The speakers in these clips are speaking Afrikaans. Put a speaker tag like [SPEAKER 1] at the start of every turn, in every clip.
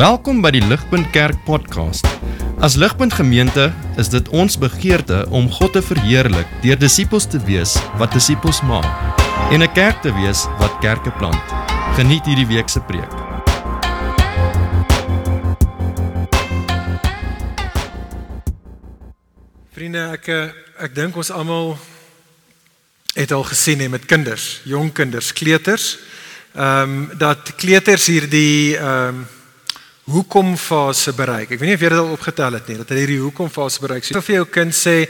[SPEAKER 1] Welkom by die Ligpunt Kerk podcast. As Ligpunt Gemeente is dit ons begeerte om God te verheerlik deur disippels te wees wat disippels maak en 'n kerk te wees wat kerke plant. Geniet hierdie week se preek.
[SPEAKER 2] Vriende, ek eh, ek dink ons almal het al gesien hè met kinders, jong kinders, kleuters. Ehm um, dat kleuters hierdie ehm um, hoekom fase bereik. Ek weet nie of jy dit al opgetel het nie, dat hulle hierdie hoekom fase bereik. So vir jou kind sê,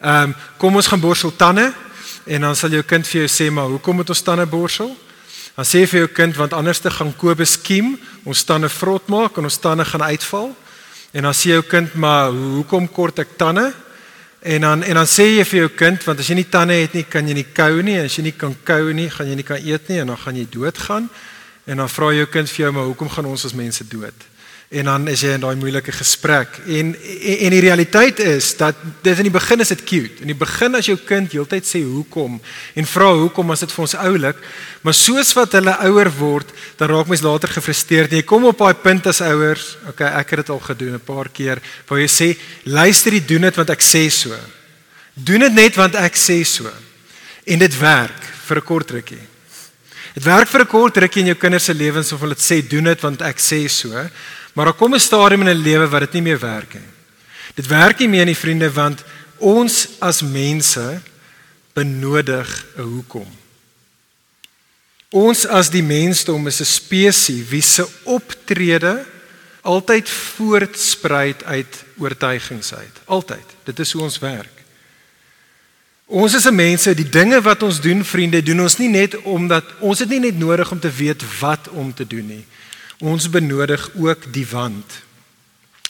[SPEAKER 2] ehm um, kom ons gaan borsel tande en dan sal jou kind vir jou sê, maar hoekom moet ons tande borsel? Dan sê vir jou kind want anders te gaan Kobus kiem, ons tande vrot maak en ons tande gaan uitval. En dan sê jou kind, maar hoekom kort ek tande? En dan en dan sê jy vir jou kind want as jy nie tande het nie, kan jy nie kou nie en as jy nie kan kou nie, gaan jy nie kan eet nie en dan gaan jy doodgaan. En dan vra jou kind vir jou, maar hoekom gaan ons as mense dood? En dan is jy in daai moeilike gesprek. En en die realiteit is dat dit in die begin is dit cute. In die begin as jou kind heeltyd sê hoekom en vra hoekom as dit vir ons oulik. Maar soos wat hulle ouer word dan raak mens later gefrustreerd. Jy kom op daai punt as ouers okay ek het dit al gedoen 'n paar keer waar jy sê luister jy doen dit want ek sê so. Doen dit net want ek sê so. En dit werk vir 'n kort rukkie. Dit werk vir 'n kort rukkie in jou kinders se lewens of hulle sê doen dit want ek sê so Maar daar kom 'n stadium in 'n lewe wat dit nie meer werk nie. Dit werk nie meer nie vriende want ons as mense benodig 'n hoekom. Ons as die mensdom is 'n spesies wie se optrede altyd voortspruit uit oortuigings uit. Altyd. Dit is hoe ons werk. Ons is 'n mense, die dinge wat ons doen, vriende, doen ons nie net omdat ons het nie net nodig om te weet wat om te doen nie. Ons benodig ook die wand.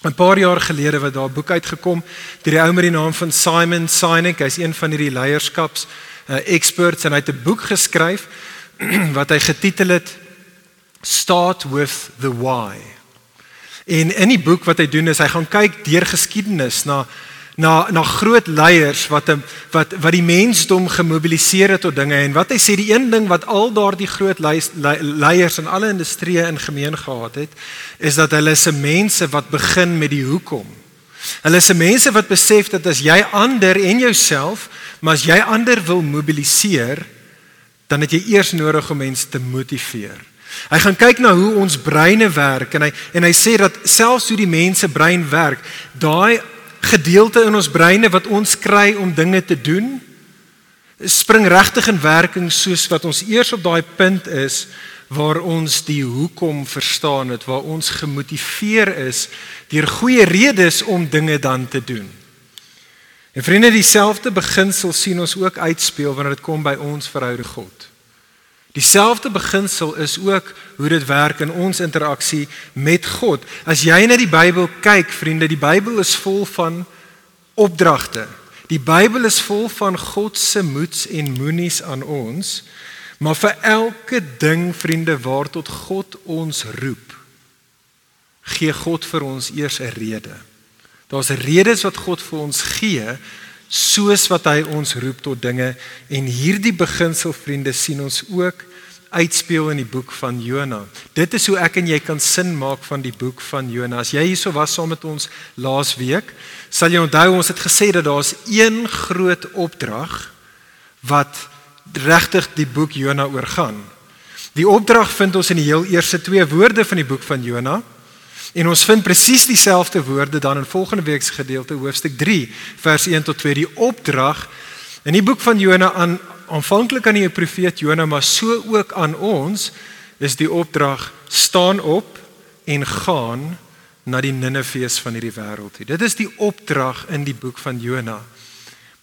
[SPEAKER 2] 'n Paar jaar gelede wat daar 'n boek uitgekom deur die ou met die naam van Simon Sinek, hy's een van hierdie leierskaps uh, experts en hy het 'n boek geskryf wat hy getitel het Start with the why. En in die boek wat hy doen is hy gaan kyk deur geskiedenis na na na groot leiers wat wat wat die mensdom gemobiliseer het tot dinge en wat hy sê die een ding wat al daardie groot leiers in alle industrieë in gemeen gehad het is dat hulle se mense wat begin met die hoekom. Hulle se mense wat besef dat as jy ander en jouself, maar as jy ander wil mobiliseer, dan het jy eers nodig om mense te motiveer. Hy gaan kyk na hoe ons breine werk en hy en hy sê dat selfs hoe die mense brein werk, daai gedeelte in ons breine wat ons kry om dinge te doen spring regtig in werking soos wat ons eers op daai punt is waar ons die hoekom verstaan het waar ons gemotiveer is deur goeie redes om dinge dan te doen. En vriende dieselfde beginsel sien ons ook uitspeel wanneer dit kom by ons verhouding God. Dieselfde beginsel is ook hoe dit werk in ons interaksie met God. As jy na die Bybel kyk, vriende, die Bybel is vol van opdragte. Die Bybel is vol van God se moeds en moenies aan ons. Maar vir elke ding, vriende, waartot God ons roep, gee God vir ons eers 'n rede. Daar's redes wat God vir ons gee soos wat hy ons roep tot dinge en hierdie beginsel vriende sien ons ook uitspeel in die boek van Jona. Dit is hoe ek en jy kan sin maak van die boek van Jona. As jy hierso was saam met ons laas week, sal jy onthou ons het gesê dat daar's een groot opdrag wat regtig die boek Jona oorgaan. Die opdrag vind ons in die heel eerste twee woorde van die boek van Jona. En ons vind presies dieselfde woorde dan in volgende week se gedeelte hoofstuk 3 vers 1 tot 2 die opdrag in die boek van Jona aan aanvanklik aan die profeet Jona maar so ook aan ons is die opdrag staan op en gaan na die Nineveh van hierdie wêreld. Dit is die opdrag in die boek van Jona.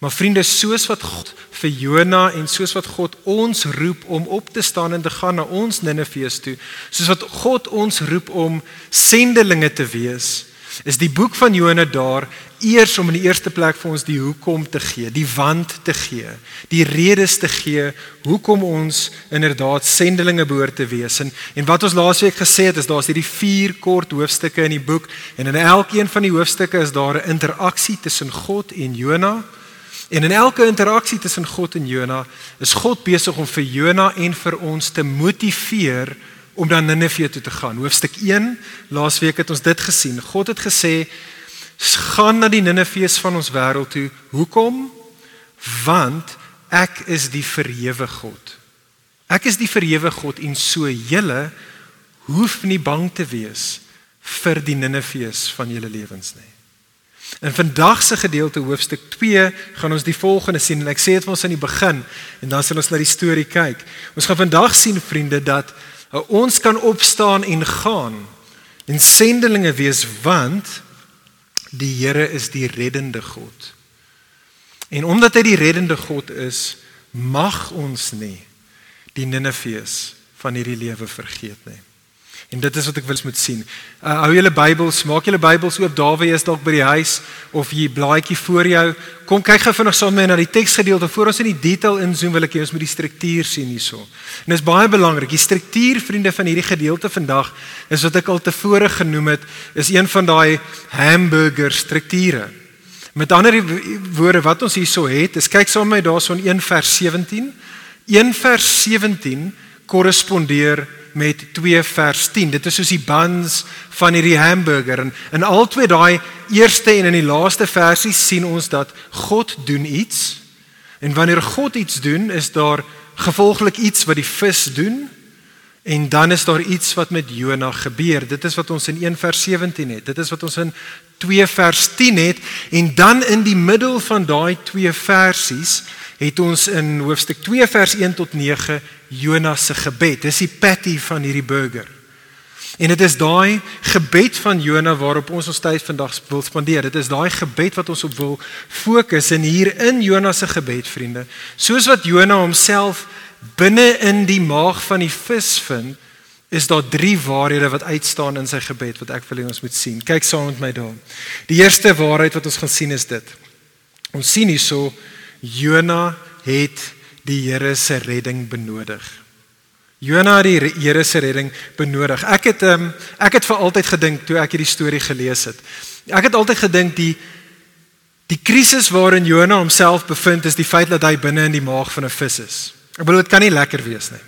[SPEAKER 2] Maar vriende, soos wat God vir Jona en soos wat God ons roep om op te staan en te gaan na ons Nineveh toe, soos wat God ons roep om sendelinge te wees, is die boek van Jona daar eers om in die eerste plek vir ons die hoekom te gee, die want te gee, die redes te gee hoekom ons inderdaad sendelinge behoort te wees. En en wat ons laasweek gesê het is daar's hierdie vier kort hoofstukke in die boek en in elkeen van die hoofstukke is daar 'n interaksie tussen God en Jona. En in elke interaksie tussen God en Jona is God besig om vir Jona en vir ons te motiveer om na Ninive toe te gaan. Hoofstuk 1, laasweek het ons dit gesien. God het gesê gaan na die Ninivees van ons wêreld toe. Hoekom? Want ek is die verhewe God. Ek is die verhewe God en so julle hoef nie bang te wees vir die Ninivees van julle lewens nie. In vandag se gedeelte hoofstuk 2 gaan ons die volgende sien en ek sê dit vir ons aan die begin en dan sal ons na die storie kyk. Ons gaan vandag sien vriende dat ons kan opstaan en gaan en sendelinge wees want die Here is die reddende God. En omdat hy die reddende God is, mag ons nie die Ninivees van hierdie lewe vergeet nie. En dit is wat ek wil moet sien. Uh, hou julle Bybels, maak julle Bybels oop. Jy is dalk by die huis of jy blaadjie voor jou. Kom kyk gou vinnig saam met my na die teksgedeelte voor ons in die detail inzoom wil ek hê ons moet die struktuur sien hierso. En dit is baie belangrik. Die struktuur vriende van hierdie gedeelte vandag is wat ek al tevore genoem het, is een van daai hamburger strukture. Met ander woorde wat ons hierso het, is kyk saam met my daarson 1 vers 17. 1 vers 17 korrespondeer met 2 vers 10. Dit is soos die buns van hierdie hamburger en in al twee daai eerste en in die laaste versie sien ons dat God doen iets. En wanneer God iets doen, is daar gevolglik iets wat die vis doen en dan is daar iets wat met Jona gebeur. Dit is wat ons in 1 vers 17 het. Dit is wat ons in 2 vers 10 het en dan in die middel van daai twee versies het ons in hoofstuk 2 vers 1 tot 9 Jonas se gebed. Dis die patty van hierdie burger. En dit is daai gebed van Jona waarop ons ons tyd vandag wil spandeer. Dit is daai gebed wat ons op wil fokus en hier in Jonas se gebed, vriende. Soos wat Jona homself binne in die maag van die vis vind, is daar drie waarhede wat uitstaan in sy gebed wat ek wil hê ons moet sien. Kyk saam met my daar. Die eerste waarheid wat ons gaan sien is dit. Ons sien hierso Jona het die Here se redding benodig. Jona het die Here se redding benodig. Ek het um, ek het vir altyd gedink toe ek hierdie storie gelees het. Ek het altyd gedink die die krisis waarin Jona homself bevind is die feit dat hy binne in die maag van 'n vis is. Ek bedoel dit kan nie lekker wees nie.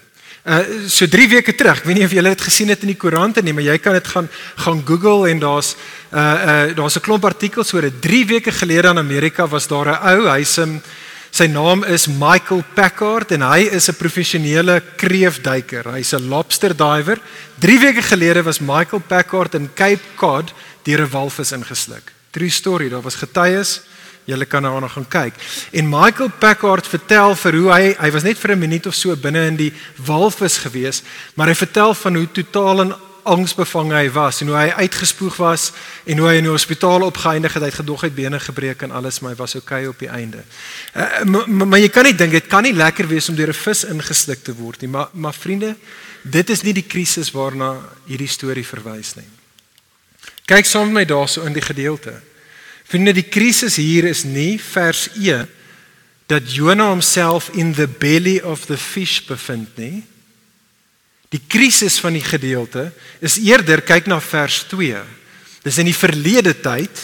[SPEAKER 2] Uh so 3 weke terug, ek weet nie of julle dit gesien het in die koerante nie, maar jy kan dit gaan gaan Google en daar's uh uh daar's 'n klomp artikels oor dit. 3 weke gelede in Amerika was daar 'n ou, hy's 'n um, Sy naam is Michael Packard en hy is 'n professionele kreefduiker. Hy's 'n lobster diver. 3 weke gelede was Michael Packard in Cape Cod deur 'n walvis ingesluk. True story, daar was getuies. Julle kan daarna gaan kyk. En Michael Packard vertel vir hoe hy hy was net vir 'n minuut of so binne in die walvis gewees, maar hy vertel van hoe totaal en angsbevange hy was en hoe hy uitgespoeg was en hoe hy in die hospitaal opgeëindig het, hy het gedogheid bene gebreek en alles, maar hy was oukei okay op die einde. Uh, maar, maar jy kan nie dink dit kan nie lekker wees om deur 'n vis ingesluk te word nie, maar maar vriende, dit is nie die krisis waarna hierdie storie verwys nie. Kyk saam met my daarso in die gedeelte. Vriende, die krisis hier is nie vers 1 dat Jonah homself in the belly of the fish bevind nie. Die krisis van die gedeelte is eerder kyk na vers 2. Dis in die verlede tyd.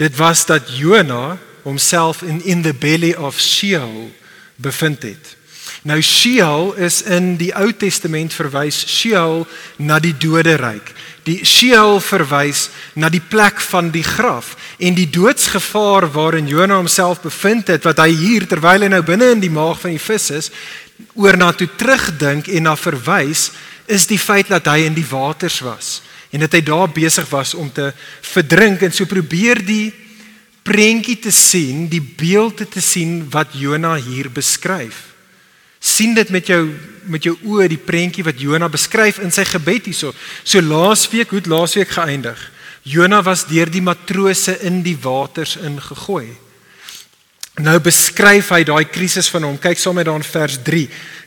[SPEAKER 2] Dit was dat Jona homself in in the belly of Sheol bevind het. Nou Sheol is in die Ou Testament verwys Sheol na die doderyk. Die Sheol verwys na die plek van die graf en die doodsgevaar waarin Jona homself bevind het wat hy hier terwyl hy nou binne in die maag van die vis is, oor na toe terugdink en na verwys is die feit dat hy in die waters was en dat hy daar besig was om te verdrink en so probeer die prentjie te sien, die beelde te sien wat Jona hier beskryf. sien dit met jou met jou oë die prentjie wat Jona beskryf in sy gebed hierso. So laasweek, hoe het laasweek geëindig? Jona was deur die matrose in die waters ingegooi. Nou beskryf hy daai krisis van hom. Kyk sommer daar in vers 3.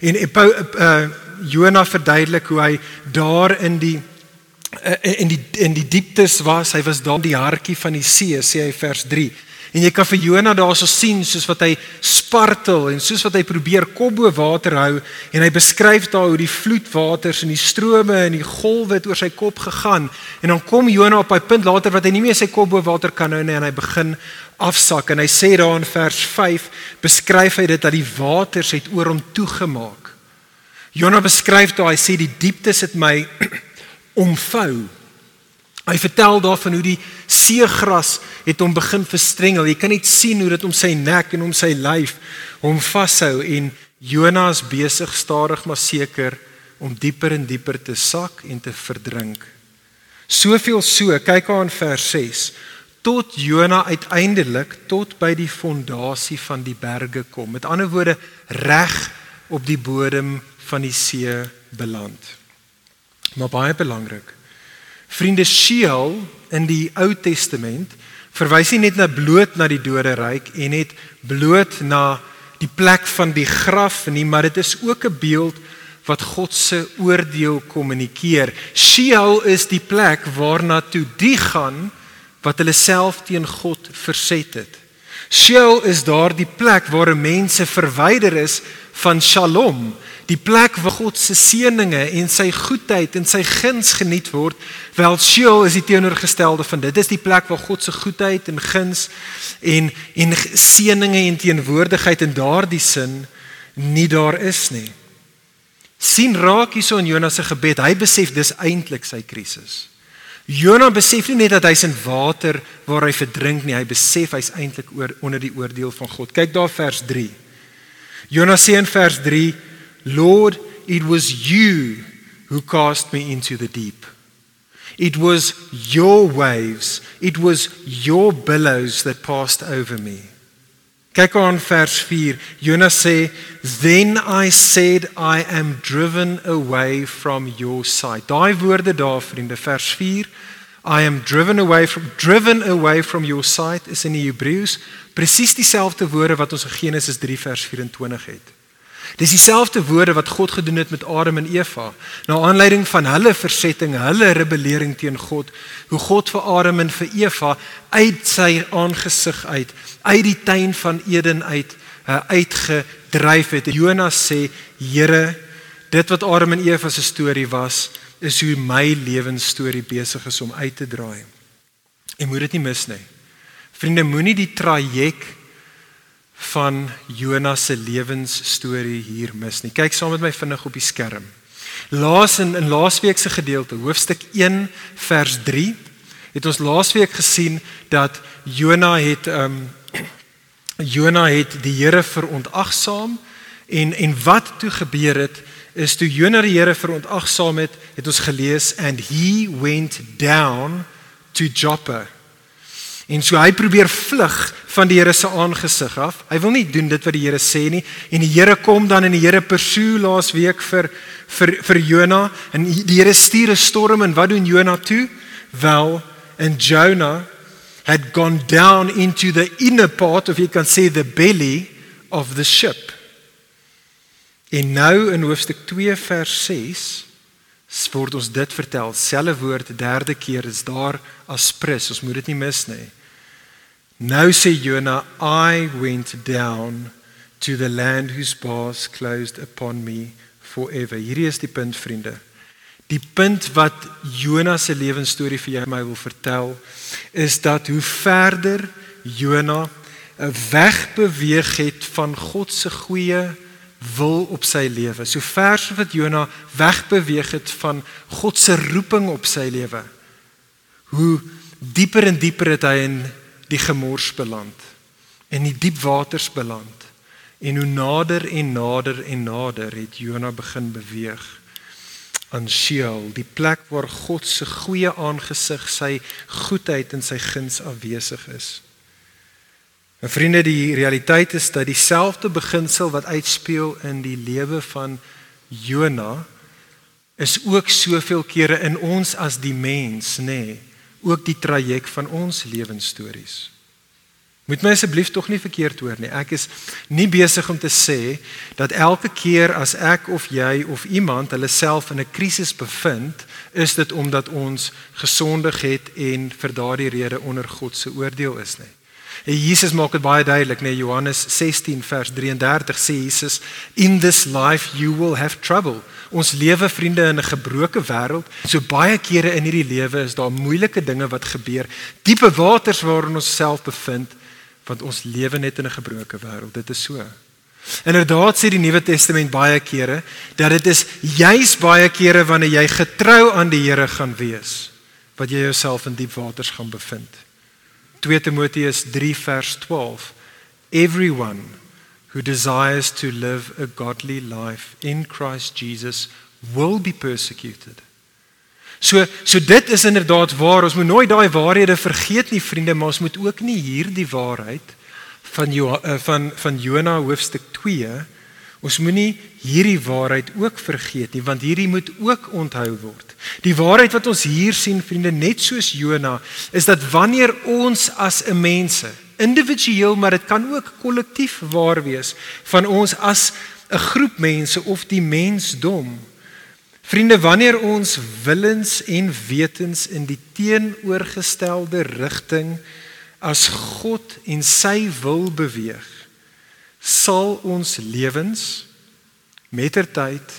[SPEAKER 2] En uh, uh, Jona verduidelik hoe hy daar in die uh, in die in die dieptes was. Hy was daar in die hartjie van die see, sê hy vers 3. En jy kan vir Jona daarso sien soos wat hy spartel en soos wat hy probeer kop bo water hou en hy beskryf daar hoe die vloedwaters en die strome en die golwe het oor sy kop gegaan en dan kom Jona op 'n punt later wat hy nie meer sy kop bo water kan hou nie en hy begin afsak en hy sê daar in vers 5 beskryf hy dit dat die waters het oor hom toegemaak. Jona beskryf daar, hy sê die dieptes het my omvou. Hy vertel daarvan hoe die seegras het hom begin verstrengel. Jy kan net sien hoe dit om sy nek en om sy lyf hom vashou en Jonas besig stadig maar seker om dieper en dieper te sak en te verdrink. Soveel so, kyk aan vers 6, tot Jona uiteindelik tot by die fondasie van die berge kom. Met ander woorde, reg op die bodem van die see beland. Maar baie belangrik. Vriende Sheol in die Ou Testament verwys nie net na bloot na die doderyk en net bloot na die plek van die graf nie, maar dit is ook 'n beeld wat God se oordeel kommunikeer. Sheol is die plek waarna toe die gaan wat hulle self teen God verset het. Sheol is daardie plek waar mense verwyder is van Shalom, die plek waar God se seëninge en sy goedheid en sy guns geniet word, wel Sheol is die teenoorgestelde van dit. Dit is die plek waar God se goedheid en guns en en seëninge en teenwoordigheid in daardie sin nie daar is nie. sien raak hierso in Jonas se gebed, hy besef dis eintlik sy krisis. Jonas besef nie net dat hy's in water waar hy verdrink nie, hy besef hy's eintlik oor onder die oordeel van God. Kyk daar vers 3. Jonas sê in vers 3 Lord, it was you who cast me into the deep. It was your waves, it was your billows that passed over me. Kyk aan vers 4. Jonas sê, "Then I said I am driven away from your sight." Daai woorde daar vriende, vers 4, I am driven away from driven away from your sight is in die Hebreëus presies dieselfde woorde wat ons in Genesis 3 vers 24 het. Dis dieselfde woorde wat God gedoen het met Adam en Eva. Na aanleiding van hulle versetting, hulle rebellering teen God, hoe God vir Adam en vir Eva uit sy aangesig uit, uit die tuin van Eden uit, uh, uitgedryf het. Jonas sê, Here, dit wat Adam en Eva se storie was, is hoe my lewensstorie besig is om uit te draai. Jy moet dit nie mis nie. Vriende, moenie die traject van Jonas se lewensstorie hier mis nie. Kyk saam met my vinnig op die skerm. Laas in in laasweek se gedeelte, hoofstuk 1 vers 3, het ons laasweek gesien dat Jona het ehm um, Jona het die Here verontagsaam en en wat toe gebeur het is toe Jona die Here verontagsaam het, het ons gelees and he went down to Joppa En so hy probeer vlug van die Here se aangesig af. Hy wil nie doen dit wat die Here sê nie. En die Here kom dan in die Here persoe laas week vir vir vir Jona en die Here stuur 'n storm en wat doen Jona toe? Wel, and Jonah had gone down into the inner part of you can say the belly of the ship. En nou in hoofstuk 2 vers 6 word ons dit vertel, selfe woord derde keer is daar as prins. Ons moet dit nie mis nie. Nou sê Jona, I went down to the land whose bars closed upon me forever. Hierdie is die punt vriende. Die punt wat Jona se lewensstorie vir jou en my wil vertel is dat hoe verder Jona wegbeweeg het van God se goeie wil op sy lewe. So ver so wat Jona wegbeweeg het van God se roeping op sy lewe. Hoe dieper en dieper het hy in die gemors beland en die diep waters beland en hoe nader en nader en nader het Jona begin beweeg aan Sheol die plek waar God se goeie aangesig sy goedheid en sy guns afwesig is. En vriende die realiteit is dat dieselfde beginsel wat uitspeel in die lewe van Jona is ook soveel kere in ons as die mens nê nee, ook die traject van ons lewensstories. Moet my asseblief tog nie verkeerd hoor nie. Ek is nie besig om te sê dat elke keer as ek of jy of iemand hulle self in 'n krisis bevind, is dit omdat ons gesondig het en vir daardie rede onder God se oordeel is nie. En Jesus maak dit baie duidelik, nee Johannes 16 vers 33 sê Jesus, "In this life you will have trouble." Ons lewe vriende in 'n gebroke wêreld. So baie kere in hierdie lewe is daar moeilike dinge wat gebeur, diepe waters waarin ons self bevind, want ons lewe net in 'n gebroke wêreld. Dit is so. Inderdaad sê die Nuwe Testament baie kere dat dit is juis baie kere wanneer jy getrou aan die Here gaan wees wat jy jouself in diep waters gaan bevind. 2 Timoteus 3 vers 12 Everyone who desires to live a godly life in Christ Jesus will be persecuted. So so dit is inderdaad waar. Ons moet nooit daai waarhede vergeet nie, vriende, maar ons moet ook nie hierdie waarheid van jo, uh, van van Jona hoofstuk 2 ons moenie hierdie waarheid ook vergeet nie, want hierdie moet ook onthou word. Die waarheid wat ons hier sien, vriende, net soos Jona, is dat wanneer ons as 'n mense, individueel, maar dit kan ook kollektief waar wees van ons as 'n groep mense of die mensdom Vriende, wanneer ons willens en wetens in die teenoorgestelde rigting as God en sy wil beweeg, sal ons lewens mettertyd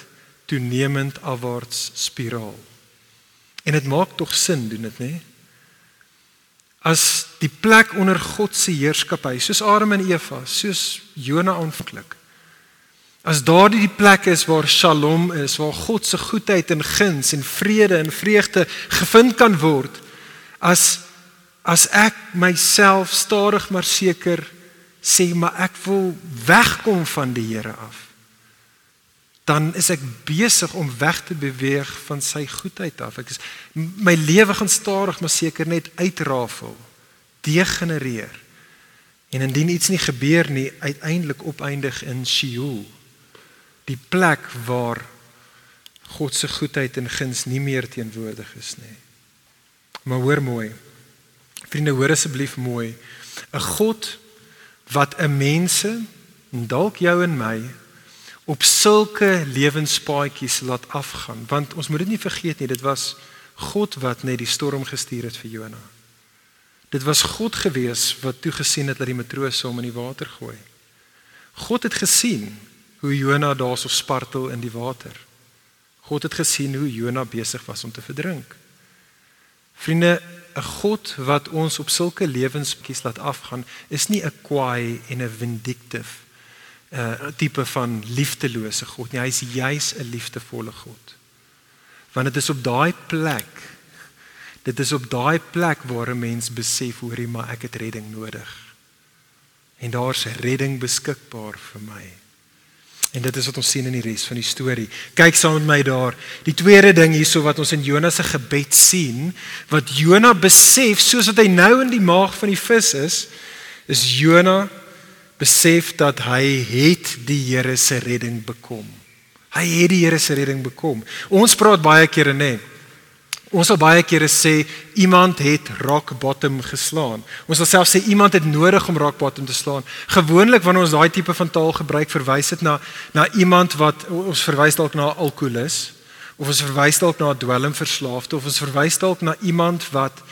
[SPEAKER 2] toenemend afwaarts spiraal. En dit maak tog sin, doen dit nê? As die plek onder God se heerskappy, soos Adam en Eva, soos Jona aanvanklik, As daardie die plek is waar Shalom is, waar God se goedheid en guns en vrede en vreugde gevind kan word, as as ek myself stadig maar seker sê maar ek wil wegkom van die Here af, dan is ek besig om weg te beweeg van sy goedheid af. Ek is my lewe gaan stadig maar seker net uitrafel, degenereer. En indien iets nie gebeur nie, uiteindelik opeindig in Sheol die plek waar God se goedheid en guns nie meer teenwoordig is nie. Maar hoor mooi. Vriende, hoor asseblief mooi. 'n God wat 'n mense, dalk jou en my, op sulke lewenspaadjies laat afgaan, want ons moet dit nie vergeet nie, dit was God wat net die storm gestuur het vir Jona. Dit was God gewees wat toegesien het dat die matrose hom in die water gooi. God het gesien hoe Jona daarso spartel in die water. God het gesien hoe Jona besig was om te verdrink. Vriende, 'n God wat ons op sulke lewenskies laat afgaan, is nie 'n kwaai en 'n vindictive uh tipe van liefdelose God nie. Hy is juis 'n liefdevolle God. Want dit is op daai plek dit is op daai plek waar 'n mens besef hoorie maar ek het redding nodig. En daar's redding beskikbaar vir my. En dit is wat ons sien in die res van die storie. Kyk saam met my daar. Die tweede ding hierso wat ons in Jonas se gebed sien, wat Jonas besef soos wat hy nou in die maag van die vis is, is Jonas besef dat hy het die Here se redding bekom. Hy het die Here se redding bekom. Ons praat baie kere nê. Nee, Ons sal baie kere sê iemand het rock bottom geslaan. Ons sal self sê iemand het nodig om rock bottom te slaan. Gewoonlik wanneer ons daai tipe van taal gebruik, verwys dit na na iemand wat ons verwys dalk na 'n alkolikus of ons verwys dalk na 'n dwelmverslaafde of ons verwys dalk na iemand wat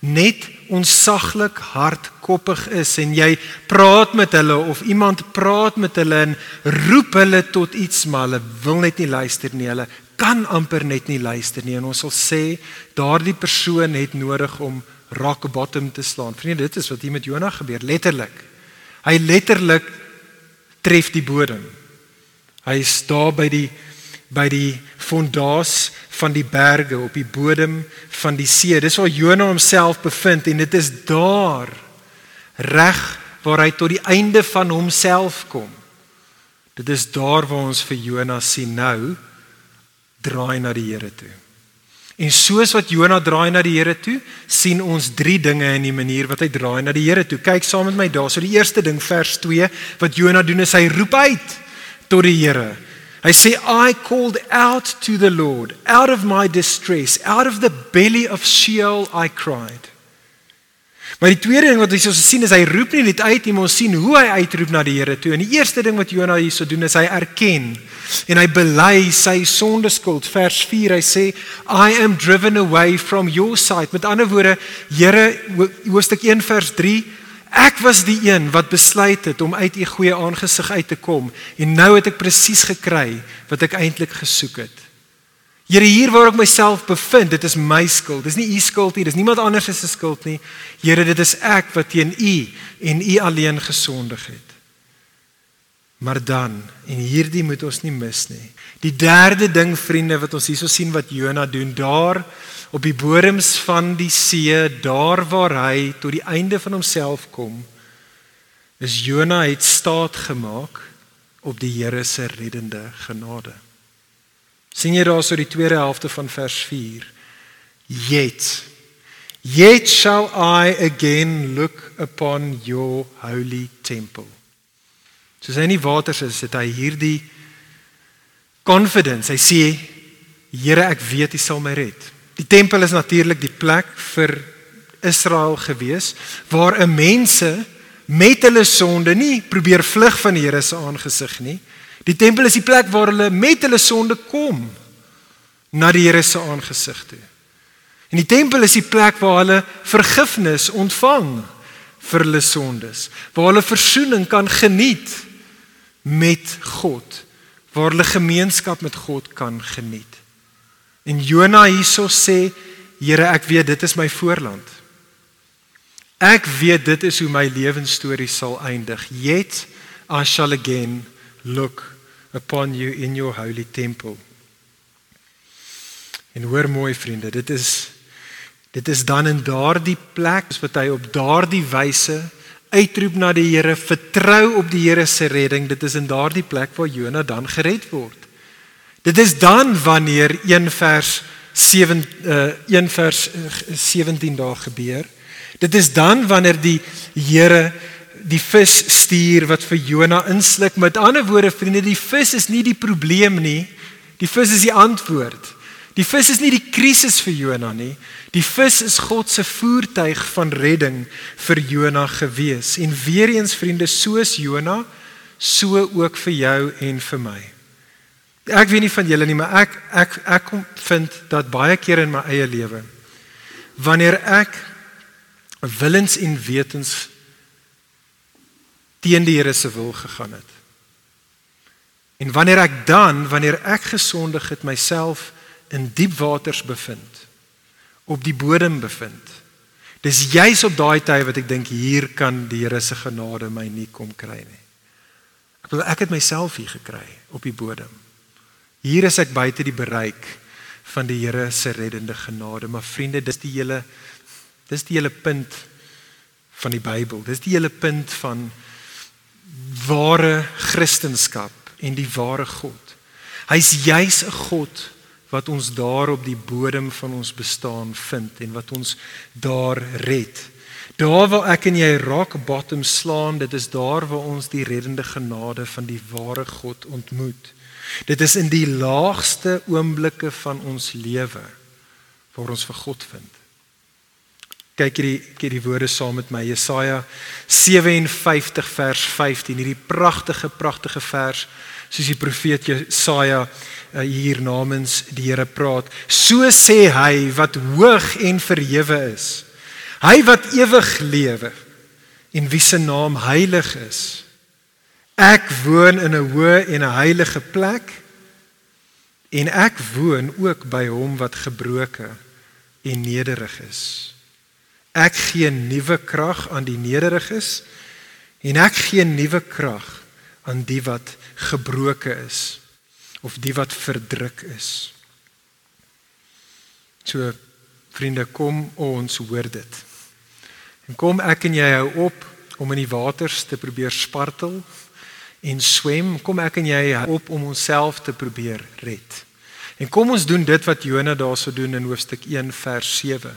[SPEAKER 2] net onsaglik hardkoppig is en jy praat met hulle of iemand praat met hulle en roep hulle tot iets maar hulle wil net nie luister nie. Hulle kan amper net nie luister nie en ons sal sê daardie persoon het nodig om rock bottom te slaan. Vriende, dit is wat hier met Jonah gebeur, letterlik. Hy letterlik tref die bodem. Hy is daar by die by die fondaas van die berge op die bodem van die see. Dis waar Jonah homself bevind en dit is daar reg waar hy tot die einde van homself kom. Dit is daar waar ons vir Jonah sien nou draai na die Here toe. En soos wat Jona draai na die Here toe, sien ons drie dinge in die manier wat hy draai na die Here toe. Kyk saam met my daar. So die eerste ding vers 2 wat Jona doen is hy roep uit tot die Here. Hy sê I called out to the Lord out of my distress, out of the belly of Sheol I cried. Maar die tweede ding wat ons hier sien is hy roep nie net uit nie, maar ons sien hoe hy uitroep na die Here toe. En die eerste ding wat Jona hierso doen is hy erken en hy bely sy sondeskuld. Vers 4 hy sê I am driven away from your sight. Met ander woorde, Here, hoofstuk 1 vers 3 Ek was die een wat besluit het om uit u goeie aangesig uit te kom en nou het ek presies gekry wat ek eintlik gesoek het. Here hier waar ek myself bevind, dit is my skuld. Dis nie u skuld nie, dis niemand anders se skuld nie. Here, dit is ek wat teen u en u alleen gesondig het. Maar dan, en hierdie moet ons nie mis nie. Die derde ding vriende wat ons hierso sien wat Jona doen daar op die bodems van die see, daar waar hy tot die einde van homself kom, is Jona het staat gemaak op die Here se reddende genade. sien jy daarso die tweede helfte van vers 4? Yet yet shall I again look upon your holy temple. Soos hy in die waters is, het hy hierdie confidence. Hy sê, Here, ek weet U sal my red. Die tempel is natuurlik die plek vir Israel gewees waar 'n mense met hulle sonde nie probeer vlug van die Here se aangesig nie. Die tempel is die plek waar hulle met hulle sonde kom na die Here se aangesig toe. En die tempel is die plek waar hulle vergifnis ontvang vir hulle sondes, waar hulle verzoening kan geniet met God, waar hulle gemeenskap met God kan geniet. En Jona hierso sê, Here, ek weet dit is my voorland. Ek weet dit is hoe my lewensstorie sal eindig. Yet I shall again look upon you in your holy temple. En hoor mooi vriende, dit is dit is dan in daardie plek wat hy op daardie wyse uitroep na die Here, vertrou op die Here se redding. Dit is in daardie plek waar Jona dan gered word. Dit is dan wanneer 1 vers 7 uh 1 vers 17 daar gebeur. Dit is dan wanneer die Here die vis stuur wat vir Jona insluk. Met ander woorde vriende, die vis is nie die probleem nie. Die vis is die antwoord. Die vis is nie die krisis vir Jona nie. Die vis is God se voertuig van redding vir Jona gewees. En weer eens vriende, soos Jona, so ook vir jou en vir my. Ek weet nie van julle nie, maar ek ek ek kom vind dat baie keer in my eie lewe wanneer ek willens en wetens teen die Here se wil gegaan het. En wanneer ek dan, wanneer ek gesondig het myself in diep waters bevind, op die bodem bevind. Dis juis op daai tyd wat ek dink hier kan die Here se genade my nie kom kry nie. Ek bedoel ek het myself hier gekry op die bodem. Hier is ek buite die bereik van die Here se reddende genade, maar vriende, dis die hele dis die hele punt van die Bybel. Dis die hele punt van ware Christendom en die ware God. Hy's juis 'n God wat ons daar op die bodem van ons bestaan vind en wat ons daar red. Daar waar ek en jy rock bottom slaan, dit is daar waar ons die reddende genade van die ware God ontmoet. Dit is in die laagste oomblikke van ons lewe waar ons vir God vind. Kyk hierdie kyk die woorde saam met my Jesaja 57 vers 15 hierdie pragtige pragtige vers soos die profeet Jesaja hier namens die Here praat. So sê hy wat hoog en verhewe is. Hy wat ewig lewe en wie se naam heilig is. Ek woon in 'n hoë en 'n heilige plek en ek woon ook by hom wat gebroke en nederig is. Ek gee nuwe krag aan die nederiges en ek gee nuwe krag aan die wat gebroke is of die wat verdruk is. So vriende, kom ons hoor dit. En kom ek en jy hou op om in die waters te probeer spartel en swem. Kom ek en jy hou op om onsself te probeer red. En kom ons doen dit wat Jona daarso doen in hoofstuk 1 vers 7.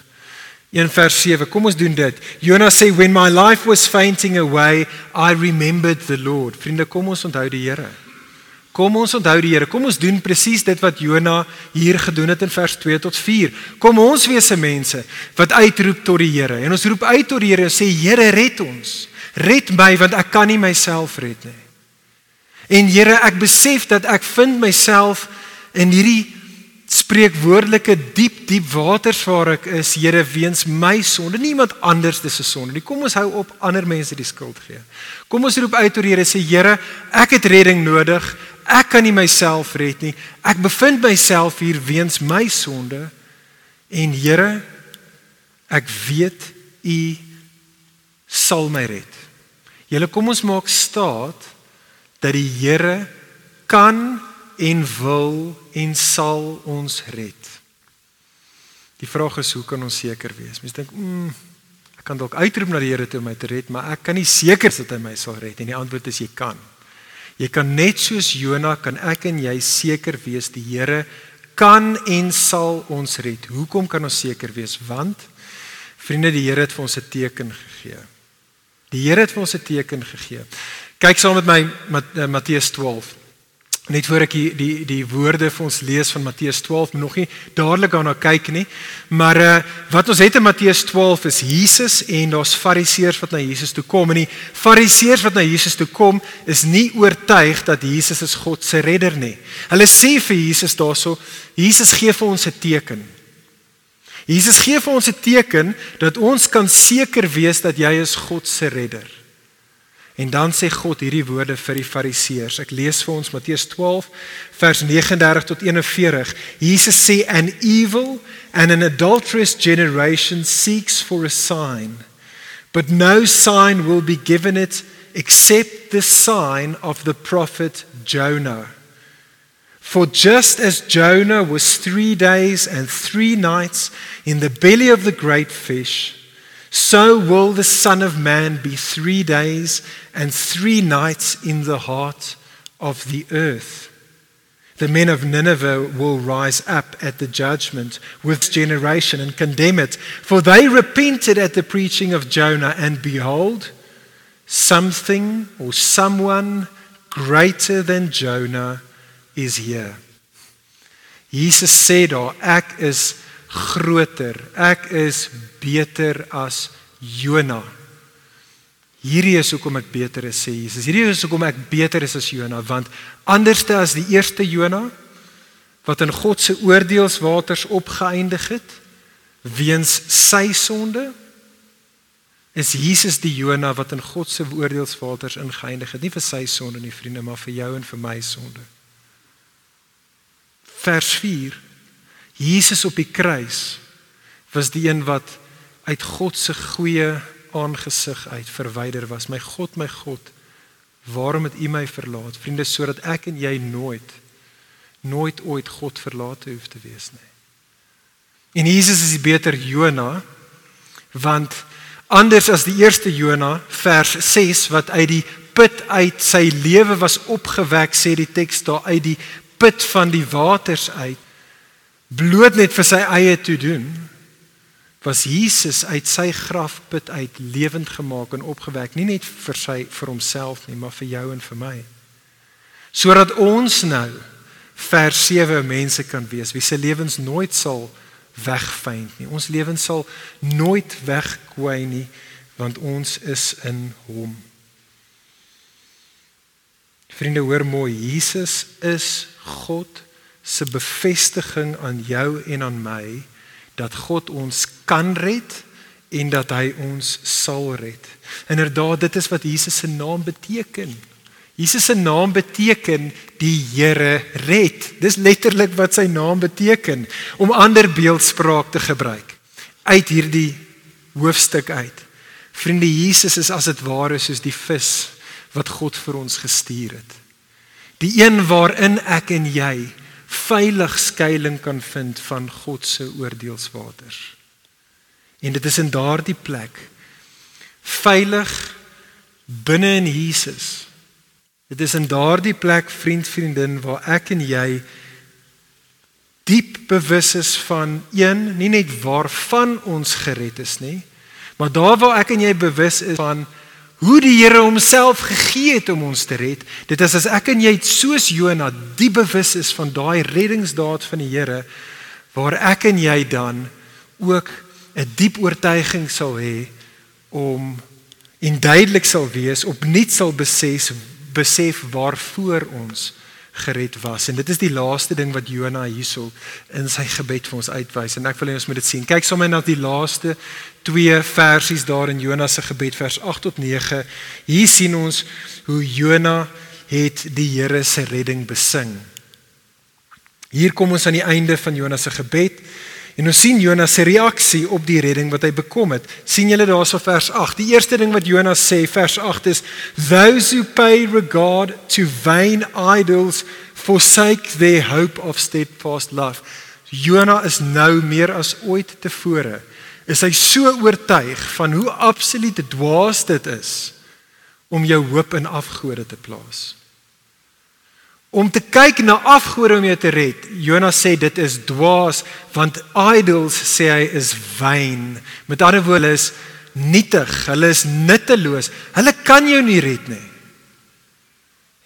[SPEAKER 2] 1 vers 7. Kom ons doen dit. Jona sê when my life was fainting away, I remembered the Lord. Vriende, kom ons onthou die Here. Kom ons onthou die Here. Kom ons doen presies dit wat Jona hier gedoen het in vers 2 tot 4. Kom ons wees se mense wat uitroep tot die Here. En ons roep uit tot die Here en sê Here, red ons. Red my want ek kan nie myself red nie. En Here, ek besef dat ek vind myself in hierdie spreekwoordelike diep diep waters waar ek is, Here, weens my sonde, niemand anders se sonde nie. Kom ons hou op ander mense die skuld gee. Kom ons roep uit tot die Here sê Here, ek het redding nodig. Ek kan nie myself red nie. Ek bevind myself hier weens my sonde. En Here, ek weet U sal my red. Julle kom ons maak staat dat die Here kan en wil en sal ons red. Die vraag is hoe kan ons seker wees? Mense dink, mm, ek kan dalk uitroep na die Here toe om my te red, maar ek kan nie seker dat hy my sal red nie. Die antwoord is jy kan. Jy kan net soos Jona kan ek en jy seker wees die Here kan en sal ons red. Hoekom kan ons seker wees? Want vriende, die Here het vir ons 'n teken gegee. Die Here het vir ons 'n teken gegee. Kyk saam met my Matteus 12. Net voor ek die die die woorde vir ons lees van Matteus 12, nog nie dadelik daarna kyk nie. Maar uh wat ons het in Matteus 12 is Jesus en daar's Fariseërs wat na Jesus toe kom en die Fariseërs wat na Jesus toe kom is nie oortuig dat Jesus is God se redder nie. Hulle sê vir Jesus daarso, Jesus gee vir ons 'n teken. Jesus gee vir ons 'n teken dat ons kan seker wees dat jy is God se redder. En dan sê God hierdie woorde vir die Fariseërs. Ek lees vir ons Matteus 12 vers 39 tot 41. Jesus sê an evil and an adulterous generation seeks for a sign, but no sign will be given it except the sign of the prophet Jonah. For just as Jonah was 3 days and 3 nights in the belly of the great fish, so will the Son of Man be three days and three nights in the heart of the earth. The men of Nineveh will rise up at the judgment with generation and condemn it, for they repented at the preaching of Jonah, and behold, something or someone greater than Jonah is here. Jesus said, or act is groter. Ek is beter as Jona. Hierdie is hoekom ek beter is sê Jesus. Hierdie is hoekom ek beter is as Jona want anderste as die eerste Jona wat in God se oordeelswaters opgeëindig het weens sy sonde is Jesus die Jona wat in God se oordeelswaters ingeëindig het nie vir sy sonde nie vriende maar vir jou en vir my sonde. Vers 4 Jesus op die kruis was die een wat uit God se goeie aangesig uit verwyder was. My God, my God, waarom het U my verlaat? Vriende, sodat ek en jy nooit nooit ooit God verlaat hoef te wees nie. En Jesus is die beter Jona want anders as die eerste Jona vers 6 wat uit die put uit sy lewe was opgewek sê die teks daar uit die put van die waters uit bloot net vir sy eie toe doen was Jesus uit sy grafput uit lewend gemaak en opgewek nie net vir sy vir homself nie maar vir jou en vir my. Sodat ons nou vers 7 mense kan wees wie se lewens nooit sal wegvyn nie. Ons lewens sal nooit wegkwai nie want ons is in hom. Vriende hoor mooi Jesus is God se bevestiging aan jou en aan my dat God ons kan red en dat hy ons sal red. Inderdaad, dit is wat Jesus se naam beteken. Jesus se naam beteken die Here red. Dis letterlik wat sy naam beteken om ander beeldspraak te gebruik uit hierdie hoofstuk uit. Vriende, Jesus is as dit ware soos die vis wat God vir ons gestuur het. Die een waarin ek en jy veilig skuilings kan vind van God se oordeelswaters. En dit is in daardie plek veilig binne in Jesus. Dit is in daardie plek vriend vriendin waar ek en jy diep bewus is van een, nie net waarvan ons gered is nie, maar daar waar ek en jy bewus is van hoe die Here homself gegee het om ons te red. Dit is as ek en jy soos Jona die bewus is van daai reddingsdaad van die Here waar ek en jy dan ook 'n diep oortuiging sal hê om en duidelik sal wees opnuut sal besef besef waarvoor ons gered was. En dit is die laaste ding wat Jona hierso in sy gebed vir ons uitwys en ek wil hê ons moet dit sien. Kyk sommer na die laaste twee versies daar in Jona se gebed vers 8 tot 9. Hier sien ons hoe Jona het die Here se redding besing. Hier kom ons aan die einde van Jona se gebed En ons sien Jonas se reaksie op die redding wat hy bekom het. sien julle daarso vers 8. Die eerste ding wat Jonas sê vers 8 is those who pay regard to vain idols forsake their hope of steadfast love. Jonas is nou meer as ooit tevore is hy so oortuig van hoe absoluut dwaas dit is om jou hoop in afgode te plaas om te kyk na afgode om jou te red. Jonas sê dit is dwaas want idols sê hy is vain. Met ander woorde is nietig, hulle is nutteloos. Hulle kan jou nie red nie.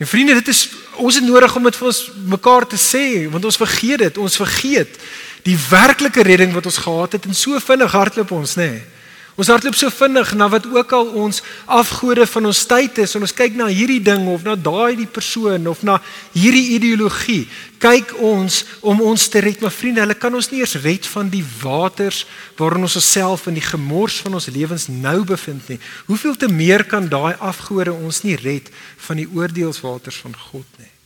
[SPEAKER 2] En vriende, dit is ons het nodig om dit vir ons mekaar te sê want ons vergeet dit. Ons vergeet die werklike redding wat ons gehad het en so vinnig hardloop ons, nê. Nee. Ons hardloop so vinnig na wat ook al ons afgode van ons tyd is en ons kyk na hierdie ding of na daai die persoon of na hierdie ideologie. Kyk ons om ons te red, maar vriende, hulle kan ons nie eers red van die waters waarin ons osself in die gemors van ons lewens nou bevind nie. Hoeveel te meer kan daai afgode ons nie red van die oordeelswaters van God nie.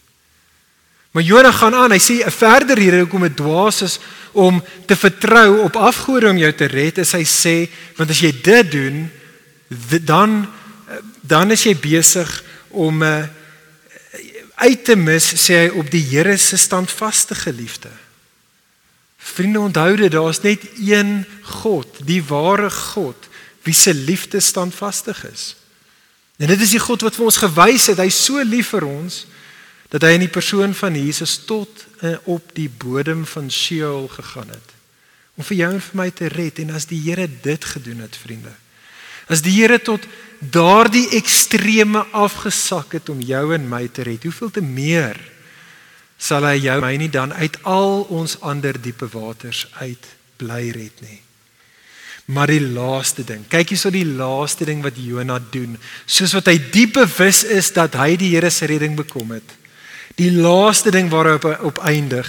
[SPEAKER 2] Maar Jona gaan aan. Hy sê 'n verder rede hoekom dit dwaas is om te vertrou op afgode om jou te red, is hy sê want as jy dit doen, dan dan is jy besig om uh, uit te mis sê hy op die Here se standvaste geliefde. Vriende, onthou dit, daar's net een God, die ware God, wie se liefde standvastig is. En dit is die God wat vir ons gewys het, hy's so lief vir ons dat hy in die persoon van Jesus tot uh, op die bodem van Sheol gegaan het om vir jou en vir my te red en as die Here dit gedoen het vriende as die Here tot daardie extreme afgesak het om jou en my te red hoeveel te meer sal hy jou my nie dan uit al ons ander diepe waters uit bly red nie Maar die laaste ding, kyk hierso die laaste ding wat Jona doen, soos wat hy diep bewus is dat hy die Here se redding bekom het. Die laaste ding waarop hy op eindig,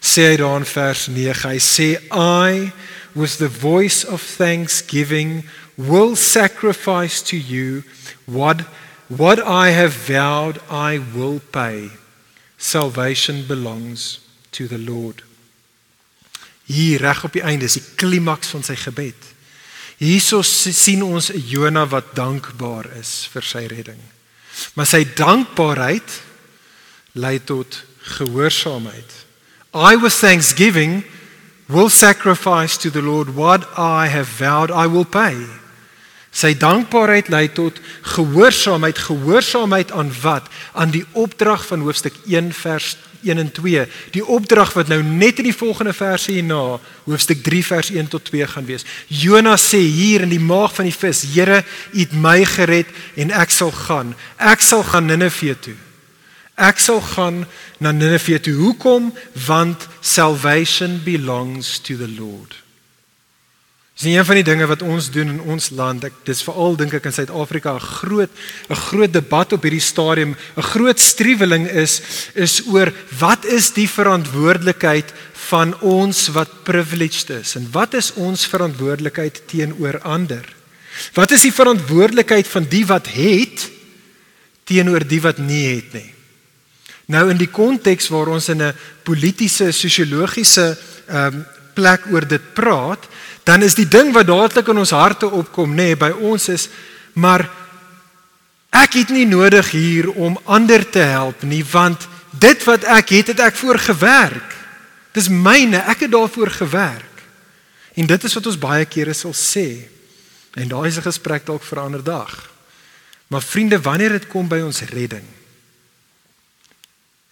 [SPEAKER 2] sê hy daar in vers 9. Hy sê I with the voice of thanksgiving will sacrifice to you what what I have vowed I will pay. Salvation belongs to the Lord. Hier reg op die einde is die klimaks van sy gebed. Hierso sien ons 'n Jona wat dankbaar is vir sy redding. Maar sy dankbaarheid lei tot gehoorsaamheid. I with thanksgiving will sacrifice to the Lord what I have vowed I will pay. Sy dankbaarheid lei tot gehoorsaamheid, gehoorsaamheid aan wat? Aan die opdrag van hoofstuk 1 vers 1 en 2. Die opdrag wat nou net in die volgende verse hierna, hoofstuk 3 vers 1 tot 2 gaan wees. Jonas sê hier in die maag van die vis: "Here, U het my gered en ek sal gaan. Ek sal gaan Ninive toe." Ek sal gaan na Ninive toe. Hoekom? Want salvation belongs to the Lord. Dis een van die dinge wat ons doen in ons land. Ek dis veral dink ek in Suid-Afrika 'n groot 'n groot debat op hierdie stadium, 'n groot striweling is is oor wat is die verantwoordelikheid van ons wat privileged is en wat is ons verantwoordelikheid teenoor ander? Wat is die verantwoordelikheid van die wat het teenoor die wat nie het nie? Nou in die konteks waar ons in 'n politieke sosiologiese ehm um, plek oor dit praat, dan is die ding wat dadelik in ons harte opkom, nê, nee, by ons is maar ek het nie nodig hier om ander te help nie, want dit wat ek het, het ek voor gewerk. Dis myne, ek het daarvoor gewerk. En dit is wat ons baie kere sal sê. En daai is 'n gesprek dalk vir 'n ander dag. Maar vriende, wanneer dit kom by ons redding,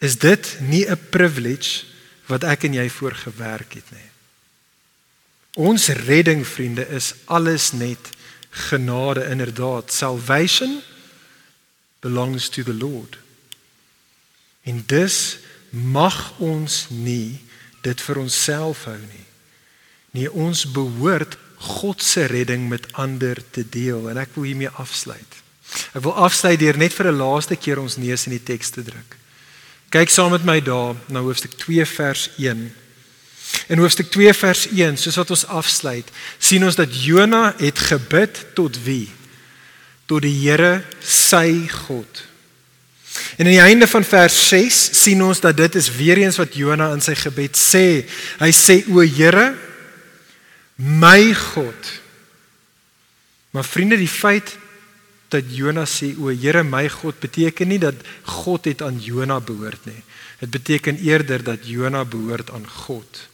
[SPEAKER 2] is dit nie 'n privilege wat ek en jy voor gewerk het nie. Ons redding vriende is alles net genade inderdaad. Salvation belongs to the Lord. En dus mag ons nie dit vir onsself hou nie. Nee, ons behoort God se redding met ander te deel en ek wil hiermee afsluit. Ek wil afsluit deur net vir 'n laaste keer ons neus in die teks te druk. Kyk saam met my daar na hoofstuk 2 vers 1. In hoofstuk 2 vers 1, soos wat ons afsluit, sien ons dat Jona het gebid tot wie? Tot die Here, sy God. En aan die einde van vers 6 sien ons dat dit is weer eens wat Jona in sy gebed sê. Hy sê o Here, My God. Maar vriende, die feit dat Jona sê o Here my God beteken nie dat God het aan Jona behoort nie. Dit beteken eerder dat Jona behoort aan God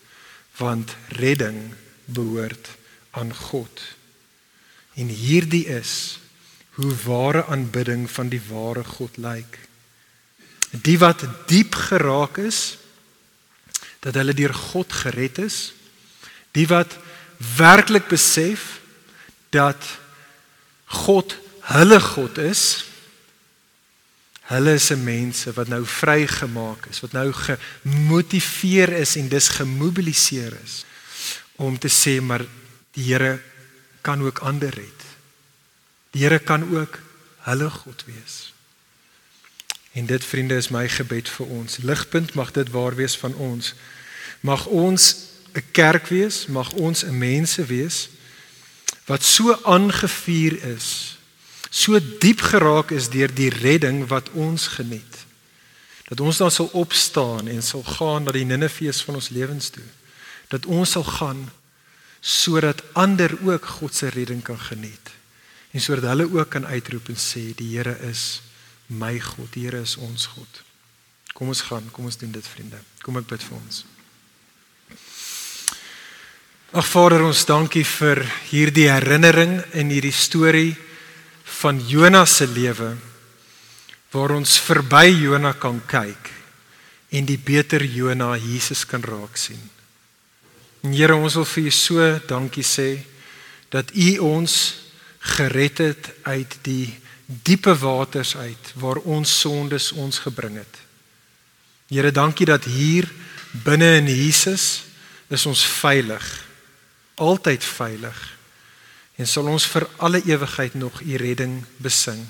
[SPEAKER 2] want redding behoort aan God. En hierdie is hoe ware aanbidding van die ware God lyk. Die wat diep geraak is dat hulle deur God gered is. Die wat werklik besef dat God hulle God is. Hulle is se mense wat nou vrygemaak is, wat nou gemotiveer is en dis gemobiliseer is om te sê maar die Here kan ook ander red. Die Here kan ook hulle God wees. En dit vriende is my gebed vir ons. Ligpunt mag dit waar wees van ons. Mag ons 'n kerk wees, mag ons 'n mense wees wat so aangevuur is, so diep geraak is deur die redding wat ons geniet. Dat ons dan sal opstaan en sal gaan na die Ninefees van ons lewens toe. Dat ons sal gaan sodat ander ook God se redding kan geniet. En sodat hulle ook kan uitroep en sê die Here is my God, die Here is ons God. Kom ons gaan, kom ons doen dit vriende. Kom ek bid vir ons. Ag Vader, ons dankie vir hierdie herinnering en hierdie storie van Jonas se lewe waar ons verby Jona kan kyk en die beter Jona Jesus kan raak sien. En Here, ons wil vir U so dankie sê dat U ons gered het uit die diepe waters uit waar ons sondes ons gebring het. Here, dankie dat hier binne in Jesus is ons veilig altyd veilig en sal ons vir alle ewigheid nog u redding besing.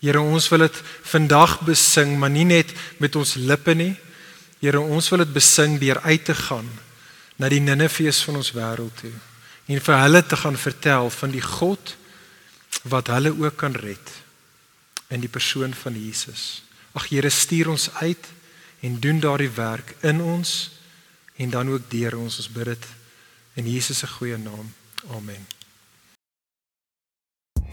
[SPEAKER 2] Here, ons wil dit vandag besing, maar nie net met ons lippe nie. Here, ons wil dit besing deur uit te gaan na die Ninefees van ons wêreld toe en vir hulle te gaan vertel van die God wat hulle ook kan red in die persoon van Jesus. Ag Here, stuur ons uit en doen daardie werk in ons en dan ook deur ons. Ons bid dit in Jesus se goeie naam. Amen.